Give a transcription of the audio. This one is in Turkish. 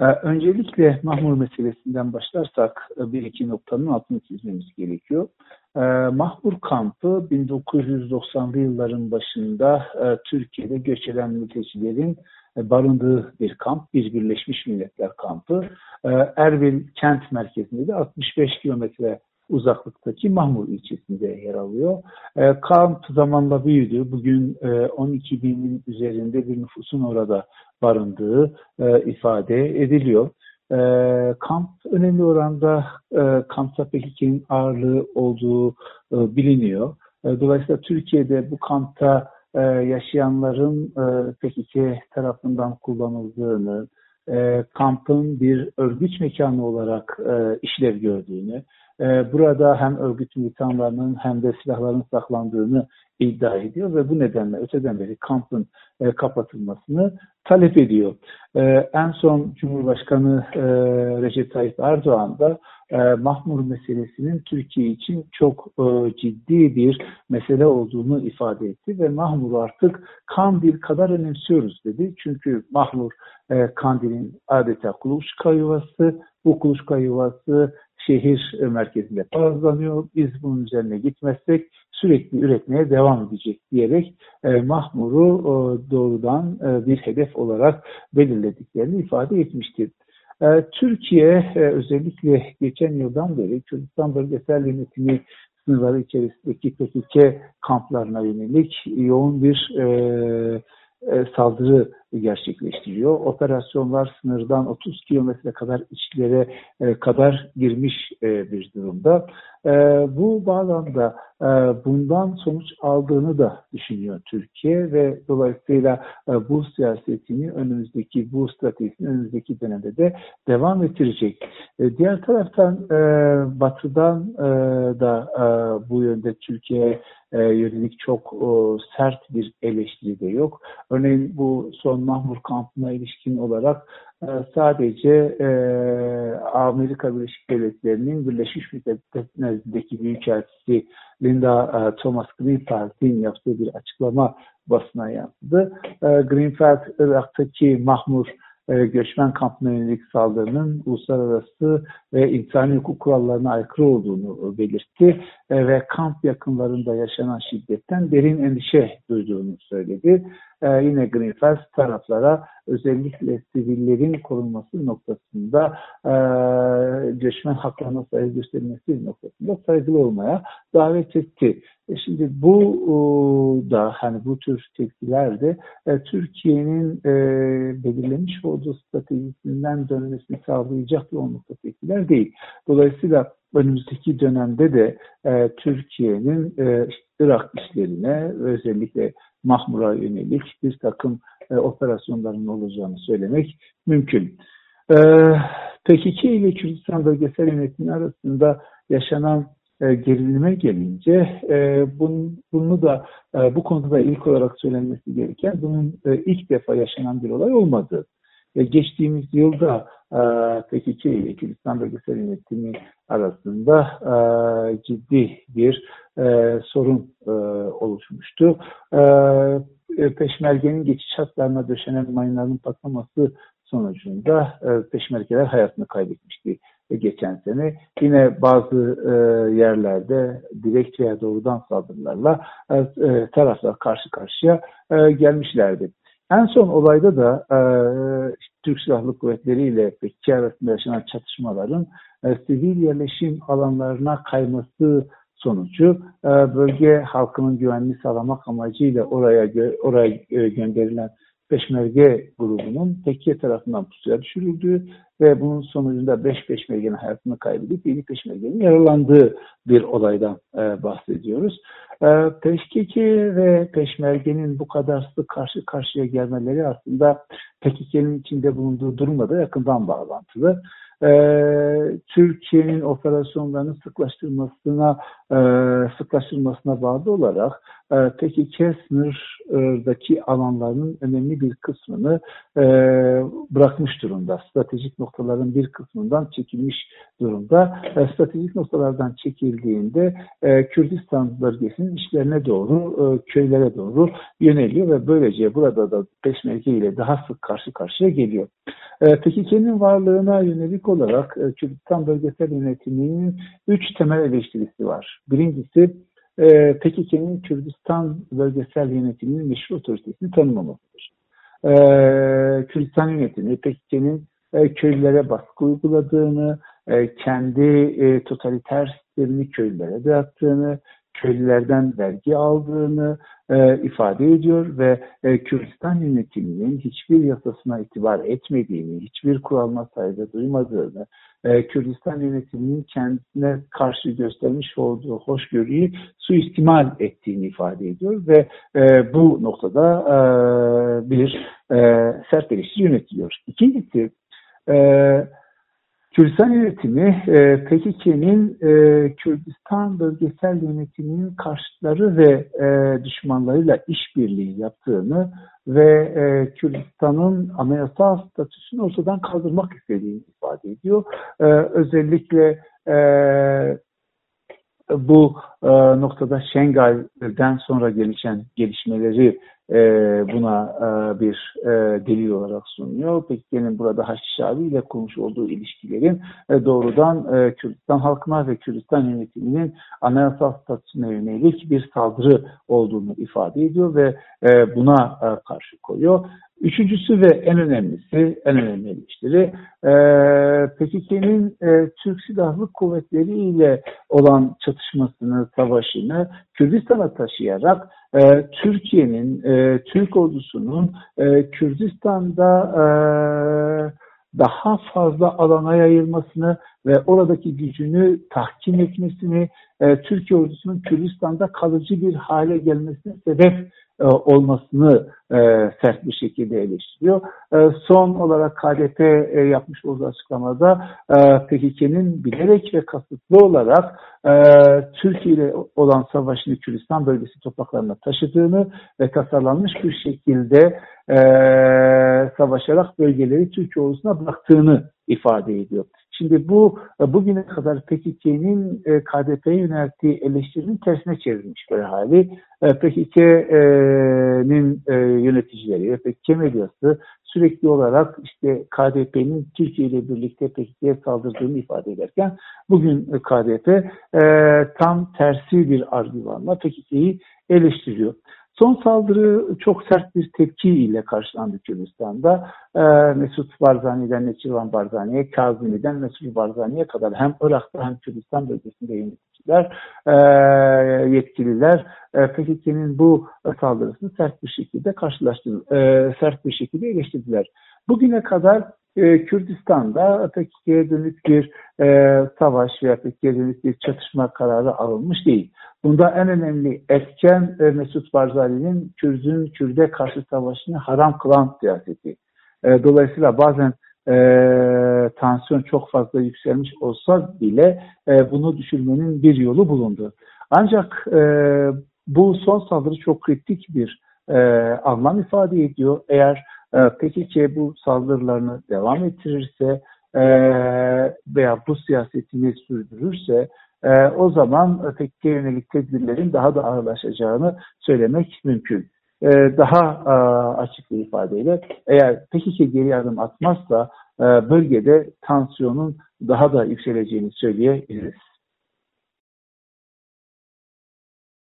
Ee, öncelikle Mahmur meselesinden başlarsak e, bir iki noktanın altını çizmemiz gerekiyor. Ee, Mahmur kampı 1990'lı yılların başında e, Türkiye'de göç eden mültecilerin e, barındığı bir kamp, bir Birleşmiş Milletler kampı. Ee, Erbil kent merkezinde de 65 kilometre uzaklıktaki Mahmur ilçesinde yer alıyor. E, kamp zamanla büyüdü. Bugün e, 12 binin üzerinde bir nüfusun orada barındığı e, ifade ediliyor. E, kamp önemli oranda e, kampta PKK'nin ağırlığı olduğu e, biliniyor. E, dolayısıyla Türkiye'de bu kampta e, yaşayanların e, PKK tarafından kullanıldığını, e, kampın bir örgüt mekanı olarak e, işlev gördüğünü, e, burada hem örgüt militanlarının hem de silahların saklandığını iddia ediyor ve bu nedenle öteden beri kampın e, kapatılmasını talep ediyor. E, en son Cumhurbaşkanı e, Recep Tayyip Erdoğan da e, Mahmur meselesinin Türkiye için çok e, ciddi bir mesele olduğunu ifade etti ve Mahmur'u artık Kandil kadar önemsiyoruz dedi. Çünkü Mahmur e, Kandil'in adeta kuluçka yuvası, bu kuluçka yuvası şehir merkezinde fazlanıyor. Biz bunun üzerine gitmezsek sürekli üretmeye devam edecek diyerek e, Mahmur'u e, doğrudan e, bir hedef olarak belirlediklerini ifade etmiştir. E, Türkiye e, özellikle geçen yıldan beri Kürdistan Bölgesel Yönetimi sınırları içerisindeki PKK kamplarına yönelik yoğun bir e, e, saldırı gerçekleştiriyor. Operasyonlar sınırdan 30 kilometre kadar içlere e, kadar girmiş e, bir durumda. Bu bağlamda bundan sonuç aldığını da düşünüyor Türkiye ve dolayısıyla bu siyasetini önümüzdeki, bu stratejisini önümüzdeki dönemde de devam ettirecek. Diğer taraftan Batı'dan da bu yönde Türkiye yönelik çok sert bir eleştiri de yok. Örneğin bu son Mahmur kampına ilişkin olarak e, sadece e, Amerika Birleşik Devletleri'nin Birleşmiş Milletler'deki Büyükelçisi Linda e, Thomas Greenfeld'in yaptığı bir açıklama basına yansıdı. Greenfeld, Irak'taki Mahmur göçmen kampına yönelik saldırının uluslararası ve insani hukuk kurallarına aykırı olduğunu belirtti. Ve kamp yakınlarında yaşanan şiddetten derin endişe duyduğunu söyledi e, yine Greenfeld taraflara özellikle sivillerin korunması noktasında e, göçmen haklarına saygı gösterilmesi noktasında saygılı olmaya davet etti. E şimdi bu e, da hani bu tür tepkiler de e, Türkiye'nin e, belirlemiş olduğu stratejisinden dönmesini sağlayacak yoğunlukta tepkiler değil. Dolayısıyla önümüzdeki dönemde de e, Türkiye'nin e, Irak işlerine özellikle Mahmur'a yönelik bir takım e, operasyonların olacağını söylemek mümkün. E, PKK ile Kürdistan Bölgesel Yönetimi arasında yaşanan e, gerilime gelince e, bunu, bunu da e, bu konuda da ilk olarak söylenmesi gereken bunun e, ilk defa yaşanan bir olay olmadı. E, geçtiğimiz yılda e, PKK ile Kürdistan Bölgesel Yönetimi arasında e, ciddi bir e, sorun e, oluşmuştu. E, e, peşmergenin geçiş hatlarına döşenen mayınların patlaması sonucunda e, peşmergeler hayatını kaybetmişti geçen sene. Yine bazı e, yerlerde direkt veya doğrudan saldırılarla e, e taraflar karşı karşıya e, gelmişlerdi. En son olayda da e, Türk Silahlı Kuvvetleri ile PKK arasında yaşanan çatışmaların e, sivil yerleşim alanlarına kayması sonucu e, bölge halkının güvenliğini sağlamak amacıyla oraya oraya e, gönderilen Peşmerge grubunun Tekke tarafından pusuya düşürüldüğü ve bunun sonucunda 5 Peşmerge'nin hayatını kaybedip 7 Peşmerge'nin yaralandığı bir olaydan e, bahsediyoruz. E, PKK ve Peşmerge'nin bu kadar sık karşı karşıya gelmeleri aslında PKK'nin içinde bulunduğu durumla da yakından bağlantılı e, Türkiye'nin operasyonlarını sıklaştırmasına e, sıklaştırmasına bağlı olarak e, PKK sınırdaki alanların önemli bir kısmını e, bırakmış durumda. Stratejik noktaların bir kısmından çekilmiş durumda. E, stratejik noktalardan çekildiğinde e, Kürdistan bölgesinin işlerine doğru, e, köylere doğru yöneliyor ve böylece burada da Peşmerge ile daha sık karşı karşıya geliyor. E, PKK'nın varlığına yönelik olarak e, Kürdistan Bölgesel Yönetimi'nin üç temel eleştirisi var. Birincisi e, PKK'nın Kürdistan Bölgesel Yönetimi'nin meşru otoritesini tanımamasıdır. E, Kürdistan Yönetimi PKK'nın e, köylülere baskı uyguladığını, e, kendi e, totaliter sistemini köylülere dağıttığını, köylülerden vergi aldığını e, ifade ediyor ve e, Kürdistan yönetiminin hiçbir yasasına itibar etmediğini, hiçbir kuralına saygı duymadığını, e, Kürdistan yönetiminin kendisine karşı göstermiş olduğu hoşgörüyü suistimal ettiğini ifade ediyor ve e, bu noktada e, bir e, sert eleştiri yönetiliyor. İkincisi, e, Kürdistan yönetimi e, PKK'nin e, Kürdistan bölgesel yönetiminin karşıtları ve e, düşmanlarıyla işbirliği yaptığını ve e, Kürdistan'ın anayasal statüsünü ortadan kaldırmak istediğini ifade ediyor. E, özellikle e, bu e, noktada Şengal'den sonra gelişen gelişmeleri e, buna e, bir e, delil olarak sunuyor. Pekke'nin burada Haçlı ile kurmuş olduğu ilişkilerin e, doğrudan e, Kürdistan halkına ve Kürdistan yönetiminin anayasal statüsüne yönelik bir saldırı olduğunu ifade ediyor ve e, buna e, karşı koyuyor. Üçüncüsü ve en önemlisi, en önemli eleştiri, e, PKK'nin e, Türk Silahlı Kuvvetleri ile olan çatışmasını, savaşını Kürdistan'a taşıyarak e, Türkiye'nin, e, Türk ordusunun e, Kürdistan'da e, daha fazla alana yayılmasını ve oradaki gücünü tahkim etmesini, e, Türkiye ordusunun Kürdistan'da kalıcı bir hale gelmesine sebep e, olmasını e, sert bir şekilde eleştiriyor. E, son olarak KDP e, yapmış olduğu açıklamada e, PKK'nin bilerek ve kasıtlı olarak e, Türkiye ile olan savaşını Kürdistan bölgesi topraklarına taşıdığını ve tasarlanmış bir şekilde e, savaşarak bölgeleri Türkiye ordusuna bıraktığını ifade ediyor. Şimdi bu bugüne kadar PKK'nin e, KDP'ye yönelttiği eleştirinin tersine çevrilmiş bir hali. E, PKK'nin e, yöneticileri ve PKK medyası sürekli olarak işte KDP'nin Türkiye ile birlikte PKK'ye saldırdığını ifade ederken bugün KDP tam tersi bir argümanla PKK'yi eleştiriyor. Son saldırı çok sert bir tepki ile karşılandı Kürdistan'da. E, Mesut Barzani'den Neçirvan Barzani'ye, Kazimi'den Mesut Barzani'ye kadar hem Irak'ta hem Kürdistan bölgesinde yöneticiler, e, yetkililer e, PKK'nin bu saldırısını sert bir şekilde karşılaştı, e, sert bir şekilde eleştirdiler. Bugüne kadar e, Kürdistan'da PKK'ye dönük bir e, savaş veya PKK'ye dönük bir çatışma kararı alınmış değil. Bunda en önemli etken e, Mesut Barzali'nin Kürdün Kürde karşı savaşını haram kılan siyaseti. E, dolayısıyla bazen e, tansiyon çok fazla yükselmiş olsa bile e, bunu düşürmenin bir yolu bulundu. Ancak e, bu son saldırı çok kritik bir e, anlam ifade ediyor. Eğer e, PKK bu saldırılarını devam ettirirse e, veya bu siyasetini sürdürürse e, o zaman PKK yönelik tedbirlerin daha da ağırlaşacağını söylemek mümkün. E, daha e, açık bir ifadeyle eğer PKK geri adım atmazsa e, bölgede tansiyonun daha da yükseleceğini söyleyebiliriz.